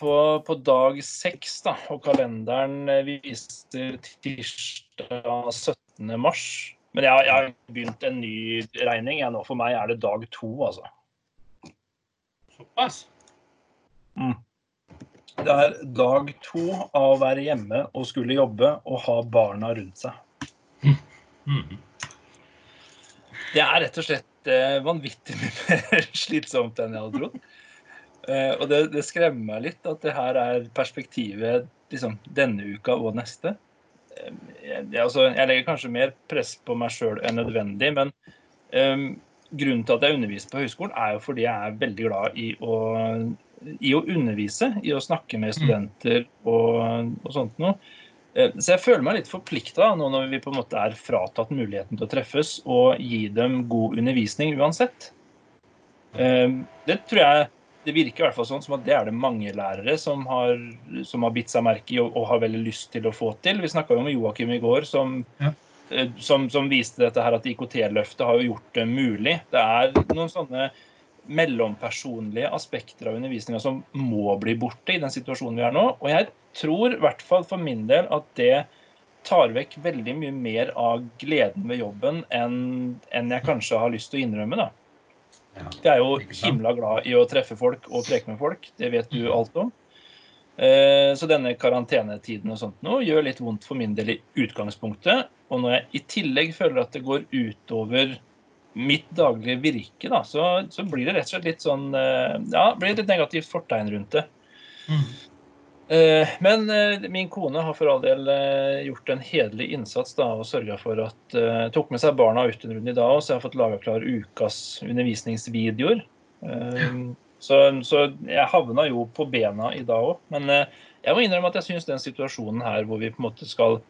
på, på dag seks, da, og kalenderen viser tirsdag 17. mars. Men jeg, jeg har begynt en ny regning. Jeg, nå. For meg er det dag to, altså. Såpass? Mm. Det er dag to av å være hjemme og skulle jobbe og ha barna rundt seg. Mm. Det er rett og slett eh, vanvittig mye mer slitsomt enn jeg hadde trodd. Eh, og det, det, skremmer meg litt at det her er perspektivet liksom, denne uka og neste. Uh, jeg, altså, jeg, legger kanskje mer press på meg sjøl enn nødvendig, men um, grunnen til at jeg underviser på høyskolen, er jo fordi jeg er veldig glad i å, i å undervise, i å snakke med studenter og, og sånt noe. Uh, så jeg føler meg litt forplikta nå når vi på en måte er fratatt muligheten til å treffes, og gi dem god undervisning uansett. Eh, det tror jeg det virker i hvert fall sånn som at det er det mange lærere som har, som har bitt seg merke i og, og, har veldig lyst til å få til. Vi snakka jo med Joakim i går, som, ja. Eh, som, som, viste dette her at IKT-løftet har jo gjort det mulig. Det er noen sånne mellompersonlige aspekter av undervisninga som må bli borte i den situasjonen vi er nå. Og jeg tror, i hvert fall for min del, at det tar vekk veldig mye mer av gleden ved jobben enn, enn jeg kanskje har lyst til å innrømme. da. Jeg er jo himla glad i å treffe folk og preke med folk. Det vet du alt om. Eh, så denne karantenetiden og sånt nå gjør litt vondt for min del i utgangspunktet. Og når jeg i tillegg føler at det går utover mitt daglige virke, da, så, så, blir det rett og slett litt sånn eh, Ja, blir det et negativt fortegn rundt det. Mm. Eh, men eh, min kone har for all del gjort en hederlig innsats da, og sørga for at tok med seg barna ut en runde i dag, så jeg har fått laga klar ukas undervisningsvideoer. Så, så, jeg havna jo på bena i dag òg. Men jeg må innrømme at jeg syns den situasjonen her hvor vi på en måte skal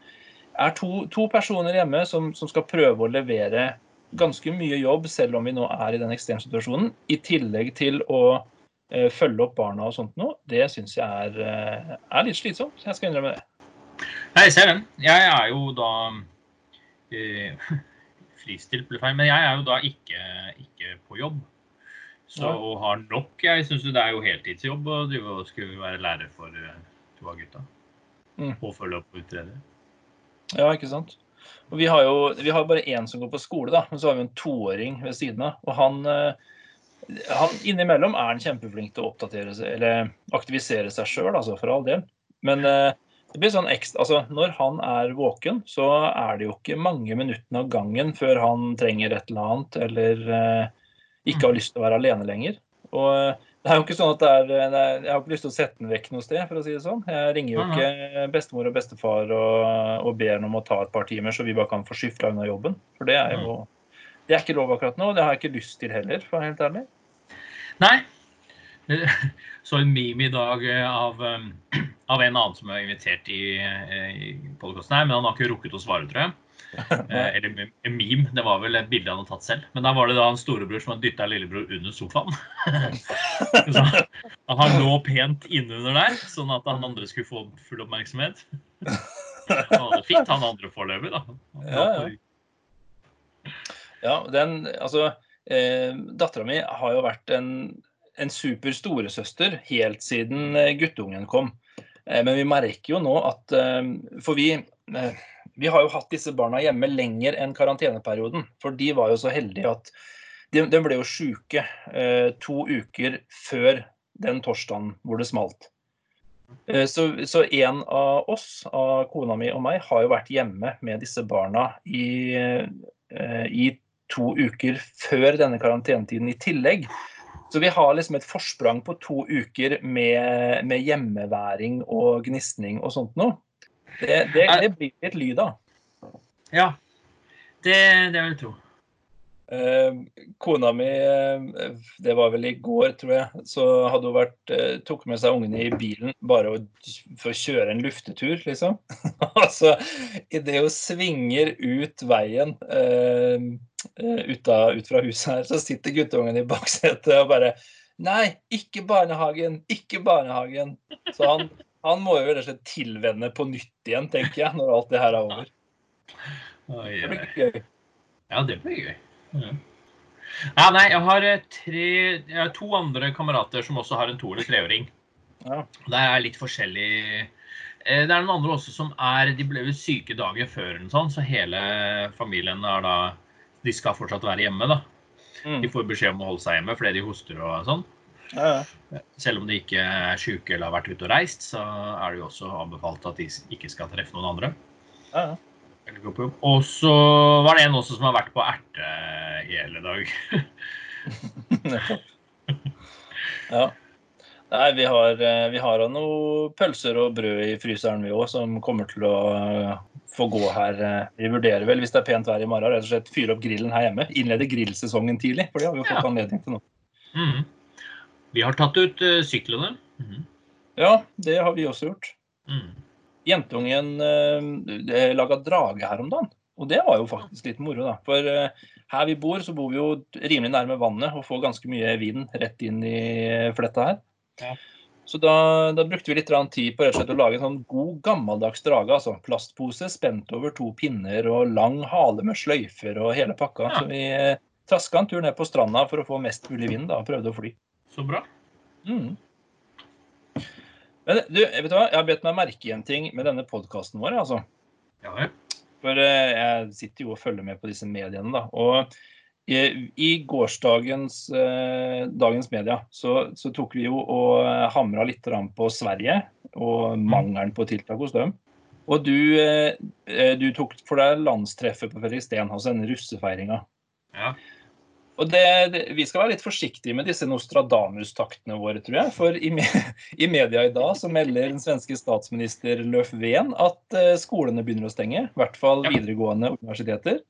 er to, to personer hjemme som, som skal prøve å levere ganske mye jobb, selv om vi nå er i den ekstremsituasjonen, i tillegg til å eh, følge opp barna og sånt noe, det syns jeg er, eh, er, litt slitsomt. Jeg skal innrømme det. Jeg ser den. Jeg er jo da eh, Fristilt ble feil, men jeg er jo da ikke, ikke på jobb. Så og har nok Jeg syns det er jo heltidsjobb å skulle være lærer for uh, to av gutta. Mm. Og følge opp og utrede. Ja, ikke sant. Og vi har jo vi har bare én som går på skole, da, men så har vi en toåring ved siden av. Og han, eh, han innimellom er han kjempeflink til å oppdatere seg, eller aktivisere seg sjøl, altså, for all del. Men eh, det blir sånn ekstra, altså Når han er våken, så er det jo ikke mange minuttene av gangen før han trenger et eller annet, eller eh, ikke har lyst til å være alene lenger. Og det er jo ikke sånn at det er, det er, Jeg har ikke lyst til å sette den vekk noe sted, for å si det sånn. Jeg ringer jo ikke bestemor og bestefar og, og ber ham om å ta et par timer, så vi bare kan få skifta unna jobben. For det er jo Det er ikke lov akkurat nå, og det har jeg ikke lyst til heller, for å være helt ærlig. Nei. Så en meme i dag av, um, av en annen som er invitert i, i podkasten her, men han har ikke rukket å svare, tror jeg. Eh, eller en meme. Det var vel et bilde han hadde tatt selv. Men da var det da en storebror som hadde dytta lillebror under sofaen. så han lå pent innunder der, sånn at han andre skulle få full oppmerksomhet. Han hadde fint, han andre foreløpig, da. Ja, ja. ja, den Altså, eh, dattera mi har jo vært en, en super storesøster helt siden eh, guttungen kom. Eh, men vi merker jo nå at eh, For vi eh, vi har jo hatt disse barna hjemme lenger enn karanteneperioden. For de var jo så heldige at de, de ble jo sjuke eh, to uker før den torsdagen hvor det smalt. Så, så, en av oss, av kona mi og meg, har jo vært hjemme med disse barna i, i to uker før denne karantenetiden i tillegg. Så vi har liksom et forsprang på to uker med, med hjemmeværing og gnisning og sånt noe. Det, det, det blir litt lyd av. Ja, det, det vil jeg tro. Eh, kona mi, eh, det var vel i går, tror jeg, så hadde hun vært, eh, tok med seg ungene i bilen bare for å kjøre en luftetur, liksom. altså, idet hun svinger ut veien eh, eh, ut, av, ut, fra huset her, så sitter guttungen i baksetet og bare Nei, ikke barnehagen! Ikke barnehagen! Så han, han må jo rett og slett tilvenne på nytt igjen, tenker jeg, når alt det her er over. Det blir gøy. Ja, det blir gøy. Ja. Ja, nei, jeg har, eh, tre, jeg har to andre kamerater som også har en to- eller treåring. Ja. Det er litt forskjellig Eh, Det er noen andre også som er De ble vel syke dagen før, noe så hele familien er da De skal fortsatt være hjemme, da. Mm. De får beskjed om å holde seg hjemme fordi de hoster og sånn. Ja, ja. Selv om de ikke er syke eller har vært ute og reist, så er det jo også anbefalt at de ikke skal treffe noen andre. Ja, ja. Eller gå på jobb. Og så var det en også som har vært på erte hele dag. Ja. Nei, vi har, eh, vi har noe pølser og brød i fryseren vi òg, som kommer til å eh, få gå her. eh. Vi vurderer vel, hvis det er pent vær i morgen, rett og slett fyre opp grillen her hjemme. Innlede grillsesongen tidlig, for det har vi jo fått Ja. anledning til nå. Mm. Vi har tatt ut syklene. Mm. Ja, det har vi også gjort. Mhm. Jentungen eh, laga drage her om dagen. Og det var jo faktisk litt moro, da. For eh, her vi bor, så bor vi jo rimelig nærme vannet og får ganske mye vind rett inn i fletta her. Ja. Så da, da brukte vi litt tid på å lage en sånn god, gammeldags drage. altså Plastpose spent over to pinner og lang hale med sløyfer og hele pakka. Ja. Så vi eh, traska en tur ned på stranda for å få mest mulig vind da, og prøvde å fly. Så bra. Mm. Men du, vet du hva? Jeg har bedt meg merke i en ting med denne podkasten vår. altså. Ja ja. For eh, jeg sitter jo og følger med på disse mediene, da. Og i, i gårsdagens eh, dagens media så, så tok vi jo og hamra litt på Sverige og mangelen på tiltak hos dem. Og du, eh, eh, du tok for deg landstreffet på Fredriksten, altså denne russefeiringa. Ja. Og det, det, Vi skal være litt forsiktige med disse Nostradamus-taktene våre, tror jeg. For i, me, i media i dag så melder den svenske statsminister Löfven at uh, skolene begynner å stenge. I hvert fall videregående universiteter.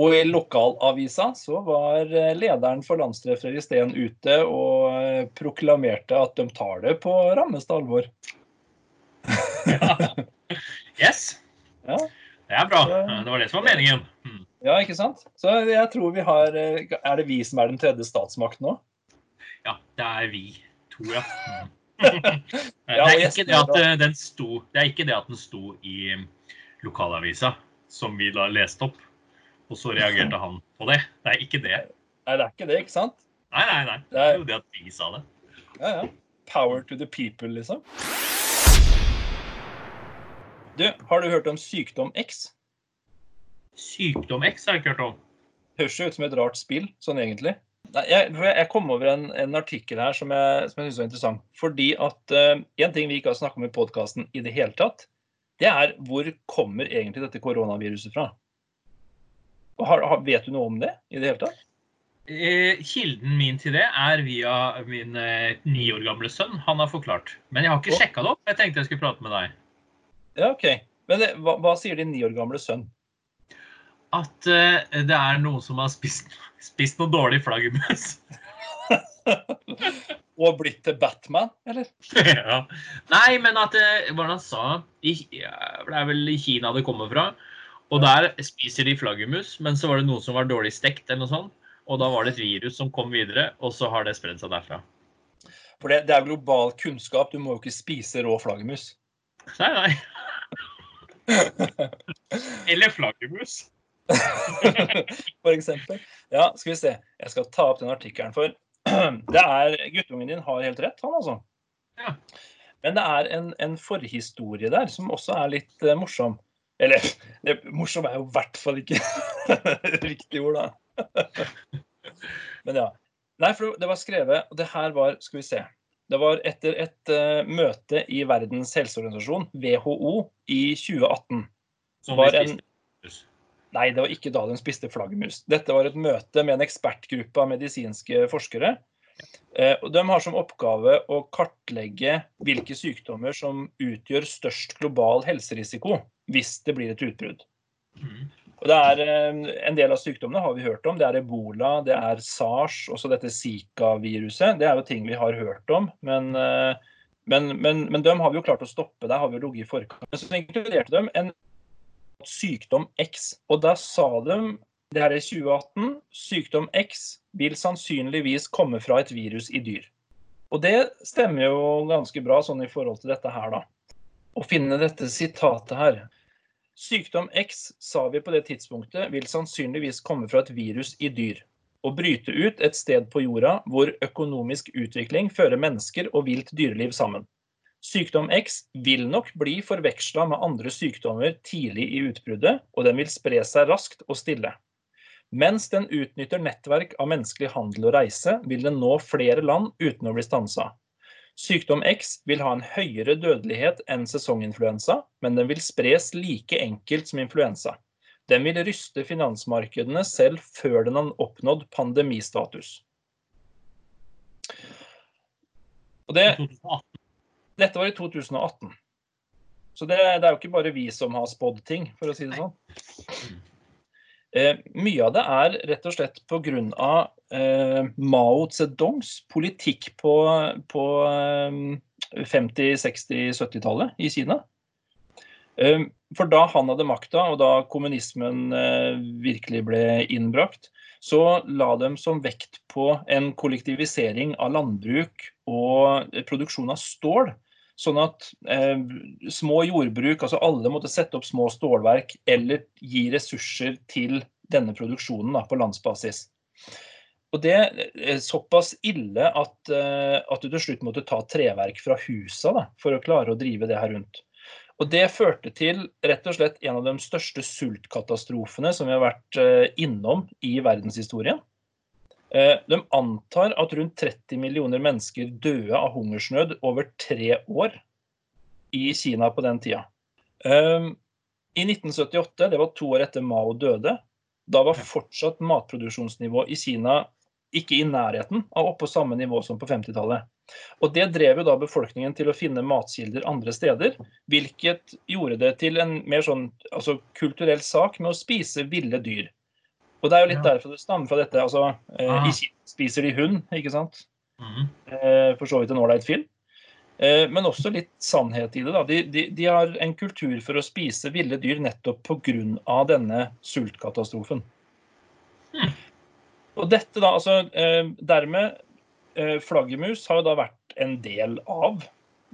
Og i lokalavisa så var eh, lederen for landstreff Steen ute og eh, proklamerte at de tar det på rammeste alvor. Yes. Ja. Det er bra. Det var det som var meningen. Mhm. Ja, ikke sant? Så jeg tror vi har eh, Er det vi som er den tredje statsmakten nå? Ja, det er vi to, ja. ja det, er ikke det, at eh, den sto, det er ikke det at den sto i lokalavisa, som vi da leste opp, og så reagerte han på det. Det er ikke det. Nei, det er ikke det, ikke sant? Nei, nei, nei. Det er jo det at vi sa det. Ja, ja. Power to the people, liksom. Du, har du hørt om sykdom X? Sykdom X har jeg ikke hørt om. Høres jo ut som et rart spill, sånn egentlig. Nei, jeg, jeg kom over en, en artikkel her som jeg, som jeg synes var interessant. Fordi at eh, En ting vi ikke har snakket om i podkasten i det hele tatt, det er hvor kommer egentlig dette koronaviruset fra? Har, har, vet du noe om det i det hele tatt? Eh, kilden min til det er via min eh, ni år gamle sønn. Han har forklart. Men jeg har ikke sjekka det opp. Jeg tenkte jeg skulle prate med deg. Ja, OK. Men det, hva, hva sier din ni år gamle sønn? At uh, det er noen som har spist, spist noe dårlig flaggermus. Og blitt til Batman, eller? ja. Nei, men at det Hva var det han sa? I, ja, det er vel i Kina det kommer fra. Og der spiser de flaggermus, men så var det noen som var dårlig stekt, eller noe sånt. Og da var det et virus som kom videre, og så har det spredd seg derfra. For det, det er global kunnskap. Du må jo ikke spise rå flaggermus. Nei, nei. Eller flaggermus. for eksempel. Ja, skal vi se. Jeg skal ta opp den artikkelen, for det er Guttungen din har helt rett, han altså. Ja. Men det er en, en forhistorie der som også er litt uh, morsom. Eller det, morsom er jo i hvert fall ikke riktig ord, da. Men ja. Nei, for det var skrevet Og det her var Skal vi se. Det var etter et uh, møte i Verdens helseorganisasjon, WHO, i 2018. Som Var en-. Nei, det var ikke da de spiste flaggermus. Dette var et møte med en ekspertgruppe av medisinske forskere. Eh, De har som oppgave å kartlegge hvilke sykdommer som utgjør størst global helserisiko hvis det blir et utbrudd. Og det er, eh, En del av sykdommene har vi hørt om. Det er ebola, det er sars, også dette zika-viruset. Det er jo ting vi har hørt om. Men, eh, men, men, men dem har vi jo klart å stoppe. Der har vi jo ligget i forkant. Men så inkluderte de en sykdom X. Og da sa de det her er 2018. Sykdom X vil sannsynligvis komme fra et virus i dyr. Og det stemmer jo ganske bra sånn i forhold til dette her, da. Å finne dette sitatet her. Sykdom X, sa vi på det tidspunktet, vil sannsynligvis komme fra et virus i dyr. Og bryte ut et sted på jorda hvor økonomisk utvikling fører mennesker og vilt dyreliv sammen. Sykdom X vil nok bli forveksla med andre sykdommer tidlig i utbruddet, og den vil spre seg raskt og stille. Mens den utnytter nettverk av menneskelig handel og reise, vil den nå flere land uten å bli stansa. Sykdom X vil ha en høyere dødelighet enn sesonginfluensa, men den vil spres like enkelt som influensa. Den vil ryste finansmarkedene selv før den har oppnådd pandemistatus. Og det, dette var i 2018. Så det, det, er jo ikke bare vi som har spådd ting, for å si det sånn. Eh, mye av det er rett og slett pga. Eh, Mao Zedongs politikk på, på eh, 50-, 60-, 70-tallet i Kina. Eh, for da han hadde makta, og da kommunismen eh, virkelig ble innbrakt, så la de som vekt på en kollektivisering av landbruk og produksjon av stål. Sånn at eh, små jordbruk, altså alle måtte sette opp små stålverk eller gi ressurser til denne produksjonen da, på landsbasis. Og det er såpass ille at, eh, at, du til slutt måtte ta treverk fra husa da, for å klare å drive det her rundt. Og Det førte til rett og slett en av de største sultkatastrofene som vi har vært eh, innom i verdenshistorien. Eh, de antar at rundt 30 millioner mennesker døde av hungersnød over tre år i Kina på den tida. Eh, I 1978, det var to år etter Mao døde, da var fortsatt matproduksjonsnivået i Kina ikke i nærheten av oppe på samme nivå som på 50-tallet. Og Det drev jo da befolkningen til å finne matkilder andre steder, hvilket gjorde det til en mer sånn altså, kulturell sak med å spise ville dyr. Og Det er jo litt ja. derfor det stammer fra dette. altså eh, ah. I Kina spiser de hund, ikke sant? Mm. Eh, for så vidt en ålreit film. Eh, men også litt sannhet i det. da. De, de, de, har en kultur for å spise ville dyr nettopp pga. denne sultkatastrofen. Mm. Og dette da, altså eh, Dermed eh, Flaggermus har jo da vært en del av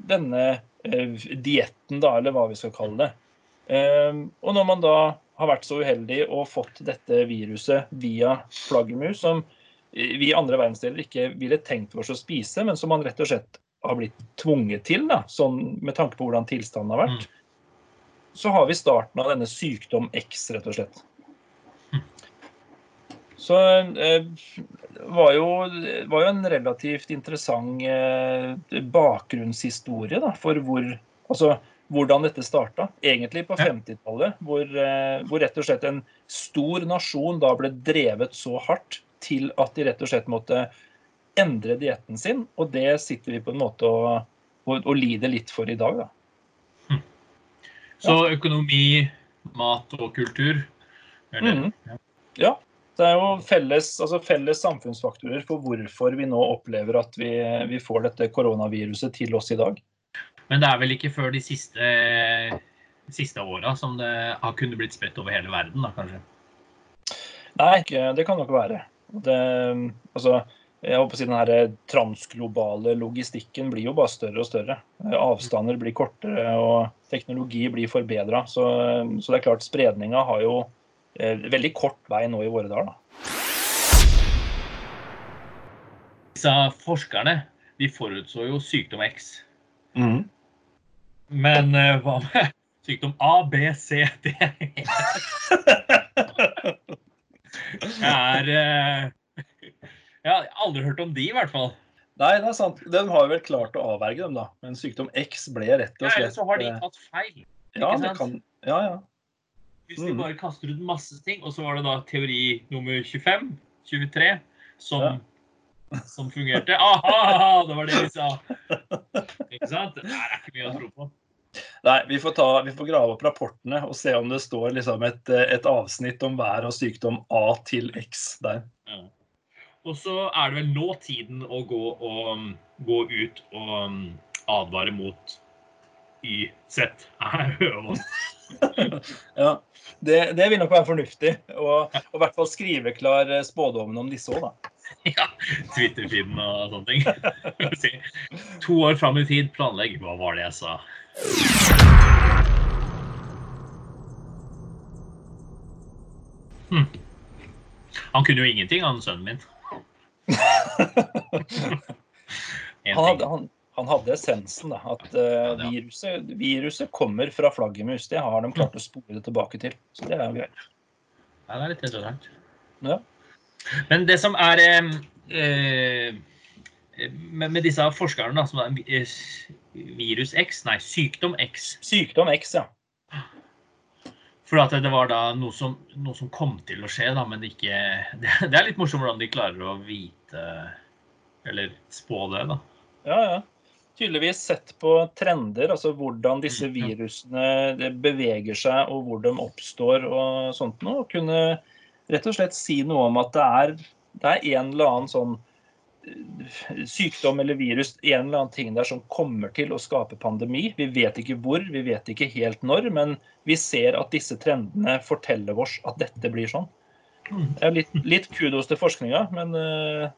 denne dietten, da, eller hva vi skal kalle det. Og når man da har vært så uheldig og fått dette viruset via flaggermus, som vi i andre verdensdeler ikke ville tenkt oss å spise, men som man rett og slett har blitt tvunget til, da, sånn med tanke på hvordan tilstanden har vært, mm. så har vi starten av denne sykdom X, rett og slett. Så eh, var jo, var jo en relativt interessant eh, bakgrunnshistorie da, for hvor, altså, hvordan dette starta. Egentlig på 50-tallet, hvor, eh, hvor, rett og slett en stor nasjon da ble drevet så hardt til at de rett og slett måtte endre dietten sin. Og det sitter vi på en måte og, og, og lider litt for i dag, da. Hm. Så økonomi, mat og kultur? Mm. Ja. Det er jo felles, altså felles, samfunnsfaktorer for hvorfor vi nå opplever at vi, vi, får dette koronaviruset til oss i dag. Men det er vel ikke før de siste, siste åra som det har kunnet blitt spredt over hele verden, da kanskje? Nei, det kan nok være. Det, altså, jeg håper å si Den her transglobale logistikken blir jo bare større og større. Avstander blir kortere, og teknologi blir forbedra. Så, så det er klart, spredninga har jo Eh, veldig kort vei nå i våre dager. Disse forskerne de forutså jo sykdom X. Mm. Men uh, hva med sykdom A, B, C, D? Jeg er uh, Jeg har aldri hørt om de, i hvert fall. Nei, det er sant. De har vel klart å avverge dem, da. Men sykdom X ble rett og slett Ja, så har de tatt feil. Ja, det kan, ja, ja. Hvis de mm. bare kaster ut masse ting, og så var det da teori nummer 25, 23, som, ja. Som fungerte. Aha, det var det vi sa! Ikke sant? Det er ikke mye å tro på. Nei, vi får, ta, vi får, grave opp rapportene og se om det står liksom et, et, avsnitt om vær og sykdom A til X der. Ja. Og så er det vel nå tiden å gå, og, gå ut og um, advare mot YZ. ja, det, det, vil nok være fornuftig. Og, i hvert fall skrive klar eh, spådommen om disse òg, da. Ja. Twitter-feeden og sånne ting. to år fram i tid, planlegg. Hva var det jeg sa? Hm. Han kunne jo ingenting, han sønnen min. han, hadde, han, han hadde essensen. da, At uh, viruset, viruset kommer fra flaggermus. Det har de klart å spore tilbake til. Så det er jo greit. Ja, det er litt interessant. Ja. Men det som er eh, eh, med, med disse forskerne, da, som er eh, virus X, nei, sykdom X Sykdom X, ja. For at det var da noe som, noe som kom til å skje, da, men ikke det, det er litt morsomt hvordan de klarer å vite Eller spå det, da. Ja, ja. Tydeligvis sett på trender, altså hvordan disse Mm, virusene beveger seg og hvor de oppstår og sånt noe. Og kunne rett og slett si noe om at det er, det er en eller annen sånn eh, sykdom eller virus, en eller annen ting der som kommer til å skape pandemi. Vi vet ikke hvor, vi vet ikke helt når, men vi ser at disse trendene forteller oss at dette blir sånn. Det er litt, litt kudos til forskninga, men eh,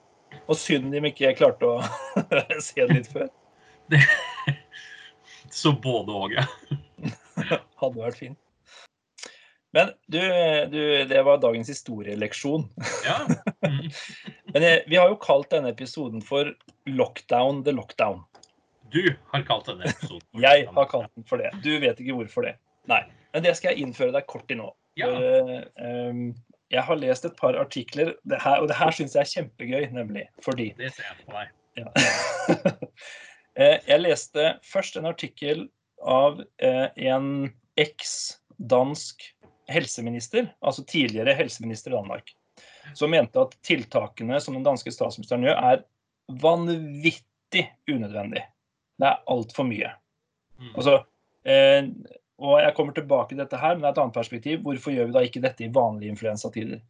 og synd de ikke klarte å se det litt før. Så både og, ja. Hadde vært fint. Men du, du, det var dagens historieleksjon. ja. Mm. Men eh, vi har jo kalt denne episoden for 'Lockdown the lockdown'. Du har kalt denne episoden. for Jeg har kalt den for det. Du vet ikke hvorfor det. Nei. Men det skal jeg innføre deg kort i nå. Ja. For, um, jeg har lest et par artikler, det her, og det her syns jeg er kjempegøy, nemlig fordi Det ser jeg på deg. Ja. Eh, jeg leste først en artikkel av en eks-dansk helseminister, altså tidligere helseminister i Danmark, som mente at tiltakene som den danske statsministeren gjør, er vanvittig unødvendig. Det er altfor mye. Mm. Altså, eh, og jeg kommer tilbake til dette her, men det er et annet perspektiv. Hvorfor gjør vi da ikke dette i vanlige influensatider?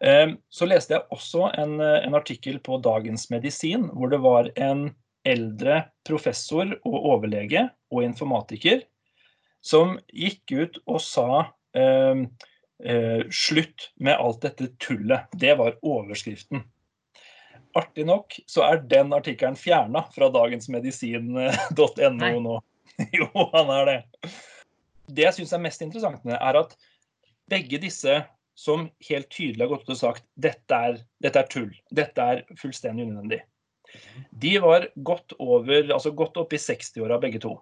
Eh, så leste jeg også en, eh, en artikkel på Dagens Medisin, hvor det var en eldre professor og overlege og informatiker som gikk ut og sa eh, eh, slutt med alt dette tullet. Det var overskriften. Artig nok så er den artikkelen fjerna fra dagensmedisin.no nå. Jo, han er det. Det jeg syns er mest interessant er at begge disse som helt tydelig har gått ut og sagt dette er, dette er tull, dette er fullstendig unødvendig, de var godt over, altså godt opp i 60-åra begge to.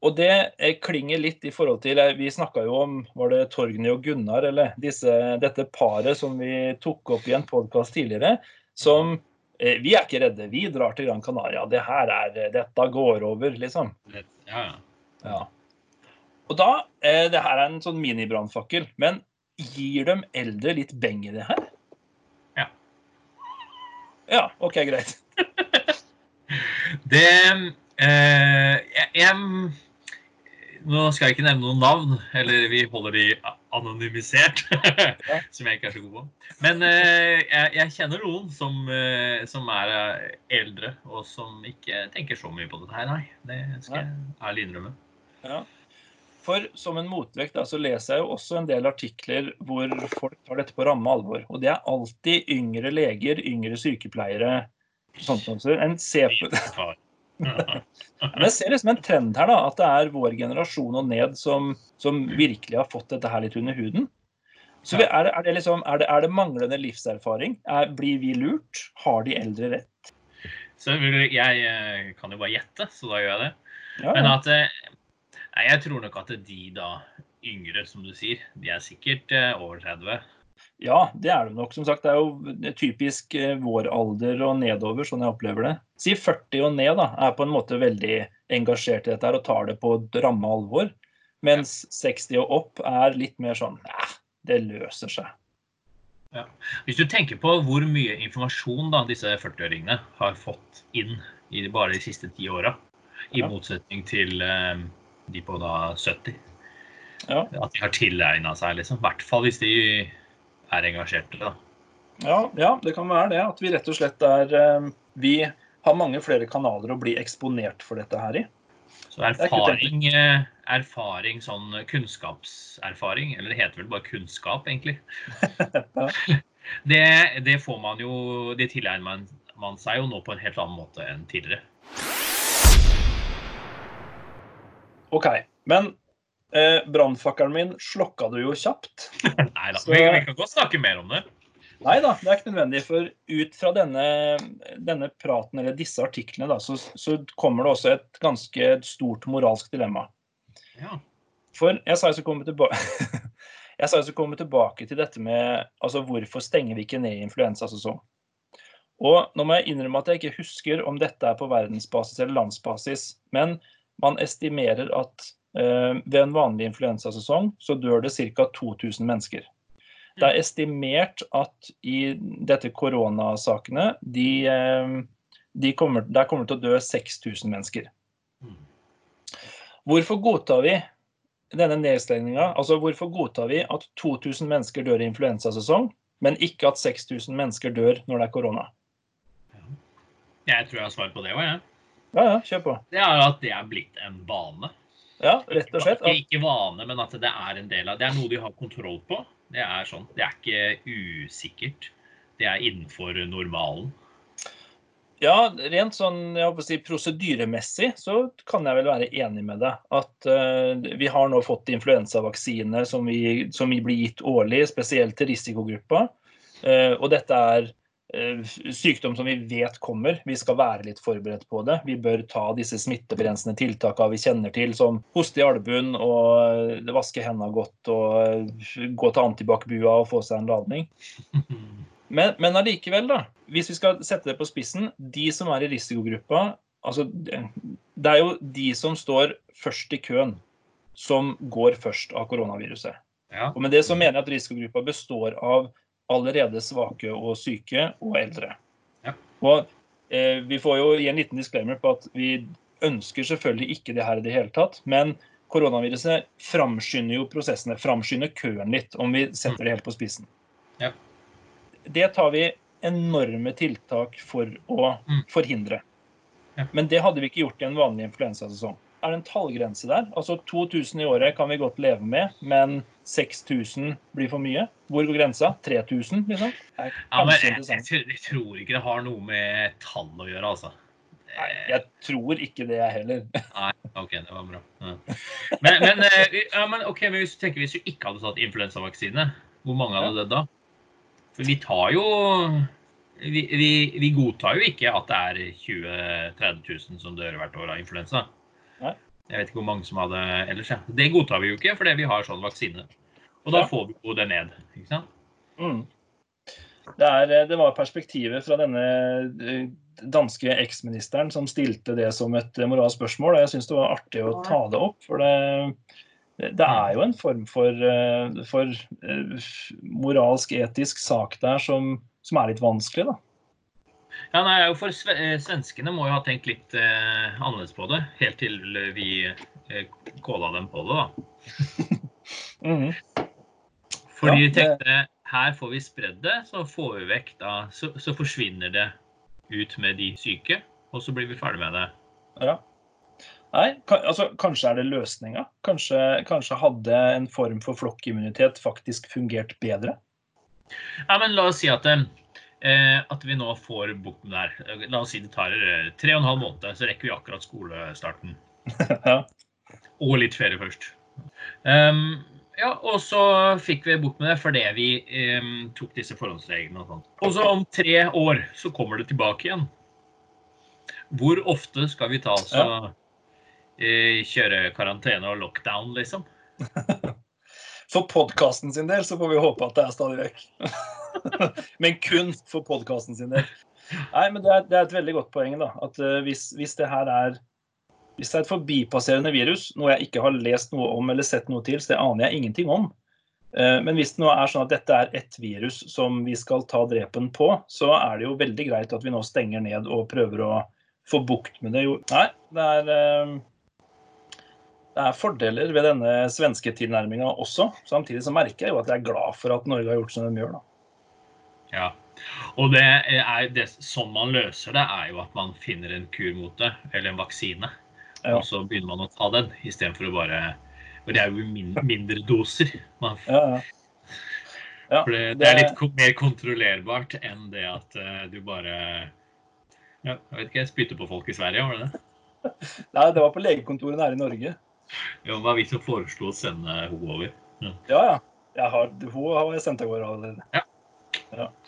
Og det eh, klinger litt i forhold til eh, Vi snakka jo om var det Torgny og Gunnar, eller disse, dette paret som vi tok opp i en podkast tidligere, som eh, Vi er ikke redde, vi drar til Gran Canaria. Det her er, dette går over, liksom. Ja, ja. Ja. Og da eh, Det her er en sånn minibrannfakkel, men gir de eldre litt beng i det her? Ja. Ja, OK, greit. Det eh, jeg, jeg Nå skal jeg ikke nevne noen navn, eller vi holder de anonymisert. som jeg ikke er så god på. Men eh, jeg, jeg kjenner noen som, eh, som er eh, eldre, og som ikke tenker så mye på dette her, nei. Det skal jeg ærlig innrømme. Ja. For som en motvekt da, så leser jeg jo også en del artikler hvor folk tar dette på ramme alvor. Og det er alltid yngre leger, yngre sykepleiere. Sånt, noe. Så en ser på, Men jeg ser liksom en trend her, da, at det er vår generasjon og ned som, som virkelig har fått dette her litt under huden. Så vi- er, det, er, det liksom, er, det, er det manglende livserfaring? Er, blir vi lurt? Har de eldre rett? Så jeg eh, kan jo bare gjette, så da gjør jeg det. Ja, Men at eh, Nei, jeg tror nok at de da yngre, som du sier, de er sikkert eh, over 30. ja, det er det nok. Som sagt, det er jo typisk eh, vår alder og nedover, sånn jeg opplever det. Si 40 og ned da, er på en måte veldig engasjert i dette her og tar det på ramme alvor. Mens 60 og opp er litt mer sånn Nei, det løser seg. Hvis du tenker på hvor mye informasjon da disse 40-åringene har fått inn i bare de siste ti åra, i Ja. motsetning til eh, de på da 70 Ja. At de har tilegna seg, liksom. I hvert fall hvis de er engasjerte. da. Ja, ja, det kan være det. At vi rett og slett er eh, Vi har mange flere kanaler å bli eksponert for dette her i. Så er erfaring, eh, erfaring, sånn kunnskapserfaring, eller det heter vel bare kunnskap, egentlig. Det, det får man jo Det tilegner man, man seg jo nå på en helt annen måte enn tidligere. OK. Men eh, brannfakkelen min slokka du jo kjapt. Nei da. Så- Vi, vi kan godt snakke mer om det. Nei da, det er ikke nødvendig. For ut fra denne, denne praten, eller disse artiklene, da, så, så, kommer det også et ganske stort moralsk dilemma. Ja. For jeg sa jeg skulle komme tilbake jeg sa jeg skulle komme tilbake til dette med altså hvorfor stenger vi ikke ned influensasesong. Og nå må jeg innrømme at jeg ikke husker om dette er på verdensbasis eller landsbasis, men man estimerer at ved en vanlig influensasesong så dør det ca. 2000 mennesker. Det er estimert at i dette koronasakene de, eh, de kommer, der kommer det til å dø 6000 mennesker. Hvorfor godtar vi denne nedstengninga? Altså, hvorfor godtar vi at 2000 mennesker dør i influensasesong, men ikke at 6000 mennesker dør når det er korona? Jeg tror jeg har svar på det òg, jeg. Ja, ja, kjør på. Det er at det er blitt en vane. Ja, rett og slett. Ikke, ikke vane, men at det er en del av Det er noe de har kontroll på. Det er sånn. Det er ikke usikkert. Det er innenfor normalen. Ja, rent sånn jeg håper å si, prosedyremessig så kan jeg vel være enig med deg. At uh, vi har nå fått influensavaksine som, vi, som vi blir gitt årlig, spesielt til risikogruppa. Uh, og dette er sykdom som vi vet kommer. Vi skal være litt forberedt på det. Vi bør ta disse smittebegrensende tiltakene vi kjenner til, som hoste i albuen og vaske hendene godt og gå til antibac-bua og få seg en ladning. Men, men allikevel, da. Hvis vi skal sette det på spissen, de som er i risikogruppa altså, Det er jo de som står først i køen, som går først av koronaviruset. Ja. Og med det så mener jeg at risikogruppa består av allerede svake og syke og eldre. Ja. Og eh, vi får jo gi en liten disclaimer på at vi ønsker selvfølgelig ikke det her i det hele tatt. Men koronaviruset framskynder jo prosessene, framskynder køen litt, om vi setter det helt på spissen. Ja. Det tar vi enorme tiltak for å Mm. forhindre. Ja. Men det hadde vi ikke gjort i en vanlig influensasesong. Er det en tallgrense der? Altså 2000 i året kan vi godt leve med, men 6000 blir for mye? Hvor går grensa? 3000, liksom? Ja, men jeg, jeg, jeg tror ikke det har noe med tall å gjøre, altså. Nei, jeg tror ikke det, jeg heller. Nei, OK, det var bra. Ja. Men, men, eh, ja, men, ok, men hvis du tenker hvis du ikke hadde tatt influensavaksine, hvor mange hadde dødd da? For vi tar jo vi, vi, vi godtar jo ikke at det er 20 000-30 000 som dør hvert år av influensa. Jeg vet ikke hvor mange som hadde ellers. Ja. Det godtar vi jo ikke fordi vi har sånn vaksine. Og da får vi jo det ned. ikke sant? Mm. Det, er, det var perspektivet fra denne eh, danske eksministeren som stilte det som et moralsk spørsmål. og Jeg syns det var artig å ta det opp. For det, det er jo en form for, eh, for eh, moralsk, etisk sak der som, som er litt vanskelig, da. Ja, nei, for eh, Svenskene må jo ha tenkt litt eh, annerledes på det, helt til vi eh, kåla dem på det. da. mm. Fordi Ja, de tenkte her får vi spredd det, så får vi vekk da, så, så forsvinner det ut med de syke, og så blir vi ferdig med det. Ja. Nei, altså, kanskje er det løsninga. Kanskje, kanskje hadde en form for flokkimmunitet faktisk fungert bedre. Ja, men la oss si at, eh, at vi nå får bukt med det her. La oss si det tar eh, tre og en halv måned, så rekker vi akkurat skolestarten. Og litt ferie først. Um, ja, og så fikk vi bort med det fordi vi um, tok disse forhåndsreglene og sånt. Og så om tre år så kommer det tilbake igjen. Hvor ofte skal vi ta oss og eh, kjøre karantene og lockdown, liksom? For podkasten sin del så får vi håpe at det er stadig vekk. men kun for podkasten sin del. Nei, men det er, det er et veldig godt poeng. da, at uh, hvis, hvis det her er hvis det er et forbipasserende virus, noe jeg ikke har lest noe om eller sett noe til, så det aner jeg ingenting om. Uh, Men hvis det nå er sånn at dette er ett virus som vi skal ta drepen på, så er det jo veldig greit at vi nå stenger ned og prøver å få bukt med det. Nei, det er eh, det er fordeler ved denne svenske tilnærminga også. Samtidig så merker jeg jo at jeg er glad for at Norge har gjort som de gjør. da. Ja. Og det er det, sånn man løser det, er jo at man finner en kur mot det, eller en vaksine. Ja. Og så begynner man å ta den, istedenfor å bare For det er jo min, mindre doser. Man, Ja, ja. For det, det er litt mer kontrollerbart enn det at uh, du bare ja, Jeg vet ikke, spytter på folk i Sverige, var det det? Nei, det var på legekontoret nære i Norge. Jo, det var vi som foreslo å sende henne over. Ja, ja. Jeg har, hun har jeg sendt av gårde allerede. Ja.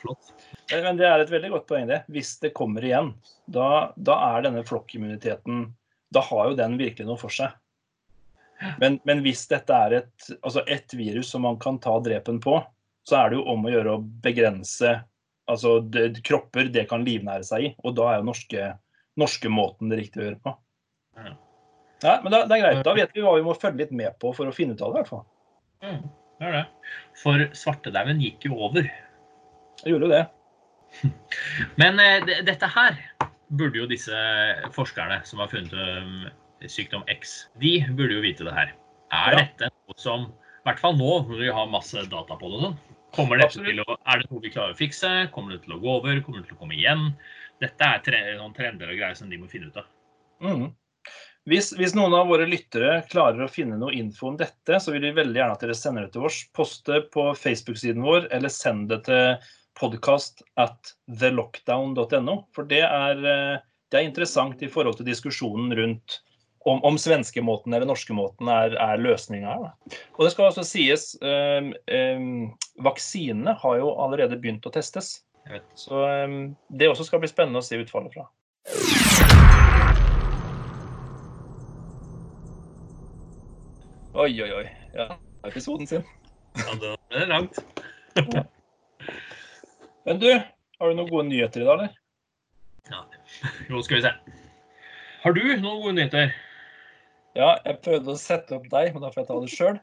Flott. Men men det er et veldig godt poeng, det. Hvis det kommer igjen, da, da er denne flokkimmuniteten Da har jo den virkelig noe for seg. Men, men hvis dette er et, altså et virus som man kan ta drepen på, så er det jo om å gjøre å begrense altså det, Kropper det kan livnære seg i, og da er jo norske, norske måten det riktige å gjøre på. Ja. Ja, men det er greit. Da vet vi hva vi må følge litt med på for å finne ut av det. i hvert fall. Mm, det er det. For svartedauden gikk jo over. Jeg gjorde jo det. Men eh, det- dette her burde jo disse forskerne som har funnet um, sykdom X, de burde jo vite det her. Er Ja. dette noe som, i hvert fall nå når vi har masse data på det og sånn, kommer dette Absolutt. til å, er det noe vi klarer å fikse? Kommer det til å gå over? Kommer det til å komme igjen? Dette er tre, noen trender og greier som de må finne ut av. Mhm. Hvis, hvis noen av våre lyttere klarer å finne noe info om dette, så vil vi veldig gjerne at dere sender det til oss. Post det på Facebook-siden vår, eller send det til podcast at thelockdown.no. For det er, eh, det er interessant i forhold til diskusjonen rundt om, om svenskemåten eller norskemåten er, er løsninga her. Og det skal altså sies, um, um, vaksinene har jo allerede begynt å testes. Så um, det også skal bli spennende å se utfallet fra. Oi, oi, oi. Ja, episoden sin. Ja, det er langt. Men du, har du noen gode nyheter i dag, eller? Ja. Jo, skal vi se. Har du noen gode nyheter? Ja, jeg prøvde å sette opp deg, men da får jeg ta det sjøl.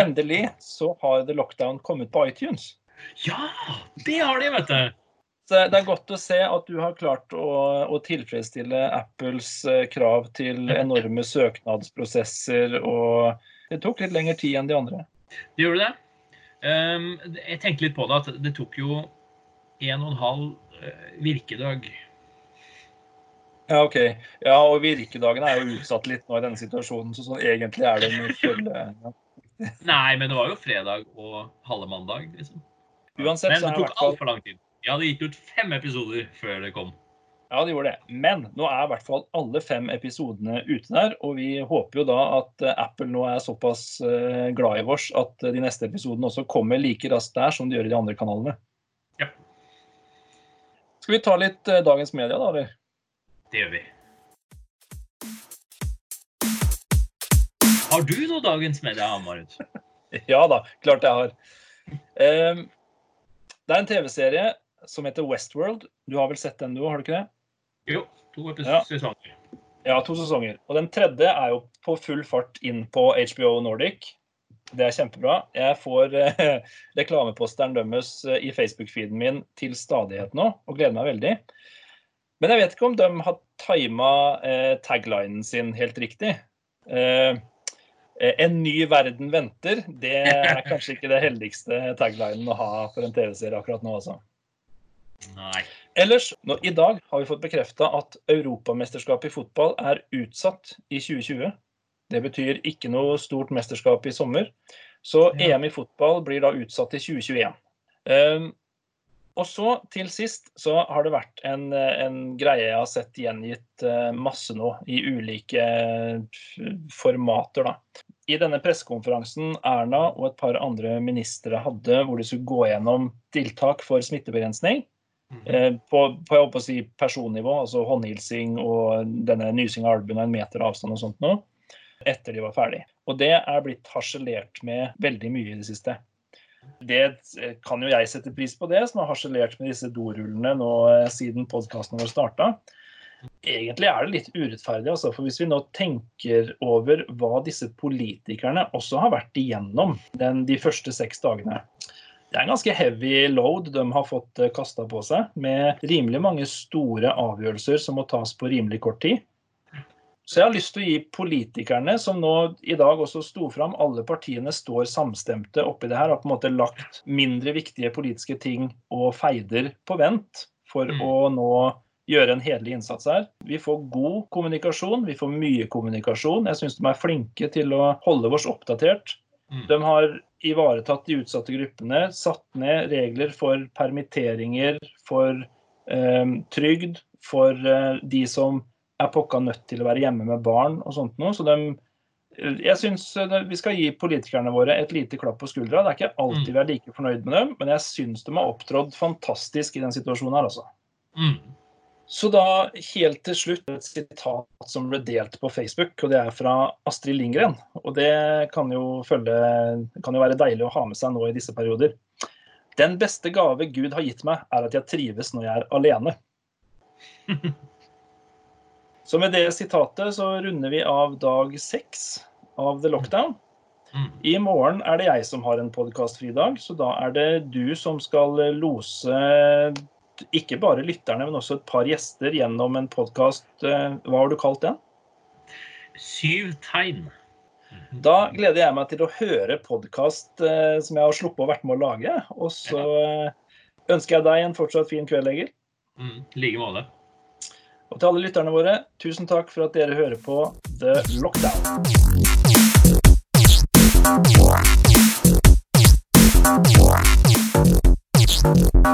Endelig så har The Lockdown kommet på iTunes. Ja, det har de, vet du. Så det er godt å se at du har klart å, å tilfredsstille Apples eh, krav til enorme søknadsprosesser, og det tok litt lengre tid enn de andre. Det gjorde det. Um, jeg tenkte litt på det, at det tok jo en og en halv eh, virkedag. Ja, OK. Ja, og virkedagen er jo utsatt litt nå i denne situasjonen, så sånn egentlig er det en følge ja. Nei, men det var jo fredag og halve mandag, liksom. Uansett Men det tok altfor lang tid. Ja, det gikk ut fem episoder før det kom. Ja, det gjorde det. Men nå er i hvert fall alle fem episodene ute der. Og vi håper jo da at eh, Apple nå er såpass eh, glad i oss at eh, de neste episodene også kommer like raskt der som de gjør i de andre kanalene. Ja. Skal vi ta litt dagens media, da? eller? Det gjør vi. Har du noe dagens media, Marit? Ja da, klart jeg har. Um, det er en TV-serie som heter Westworld. Du har vel sett den, du òg, har du ikke det? Jo, to Ja. sesonger. Ja, to sesonger. Og den tredje er jo på full fart inn på HBO Nordic. Det er kjempebra. Jeg får eh, reklameposteren deres eh, i Facebook-feeden min til stadighet nå, og gleder meg veldig. Men jeg vet ikke om de har tima eh, taglinen sin helt riktig. Eh, eh, en ny verden venter. Det er kanskje ikke det heldigste taglinen å ha for en TV-serie akkurat nå, altså. Nei. Ellers, nå, I dag har vi fått bekrefta at Europamesterskapet i fotball er utsatt i 2020. Det betyr ikke noe stort mesterskap i sommer. Så Ja. EM i fotball blir da utsatt til 2021. Um, og så til sist så har det vært en, en greie jeg har sett gjengitt eh, masse nå i ulike eh, formater. da. I denne pressekonferansen Erna og et par andre ministre hadde, hvor de skulle gå gjennom tiltak for smittebegrensning, på, på, jeg håper å si personnivå, altså håndhilsing og denne nysing av albuen en meter avstand og sånt noe, etter de var ferdig. Og det er blitt harselert med veldig mye i det siste. Det eh, kan jo jeg sette pris på, det, som har harselert med disse dorullene nå eh, siden podkasten vår starta. Egentlig er det litt urettferdig, altså, for hvis vi nå tenker over hva disse politikerne også har vært igjennom den, de første seks dagene, det er en ganske heavy load de har fått kasta på seg, med rimelig mange store avgjørelser som må tas på rimelig kort tid. Så jeg har lyst til å gi politikerne, som nå i dag også sto fram, alle partiene står samstemte oppi det her, har på en måte lagt mindre viktige politiske ting og feider på vent for Mm. å nå gjøre en hederlig innsats her. Vi får god kommunikasjon, vi får mye kommunikasjon. Jeg syns de er flinke til å holde oss oppdatert. Mm. De har ivaretatt de utsatte gruppene, satt ned regler for permitteringer, for eh, trygd, for eh, de som er pokka nødt til å være hjemme med barn og sånt noe. Så de, Jeg syns vi skal gi politikerne våre et lite klapp på skuldra. Det er ikke alltid vi er like fornøyd med dem, men jeg syns de har opptrådt fantastisk i den situasjonen her, altså. Mm. Så da helt til slutt et sitat som ble delt på Facebook, og det er fra Astrid Lindgren. Og det kan jo, følge, kan jo være deilig å ha med seg nå i disse perioder. Den beste gave Gud har gitt meg, er at jeg trives når jeg er alene. Så med det sitatet så runder vi av dag seks av The Lockdown. Mm. I morgen er det jeg som har en podkastfri dag, så da er det du som skal lose ikke bare lytterne, men også et par gjester gjennom en podkast. Hva har du kalt den? Syv tegn. Da gleder jeg meg til å høre podkast som jeg har sluppet å vært med å lage. Og så ønsker jeg deg en fortsatt fin kveld, Egil. Mm. I like måte. Og til alle lytterne våre, tusen takk for at dere hører på The Lockdown.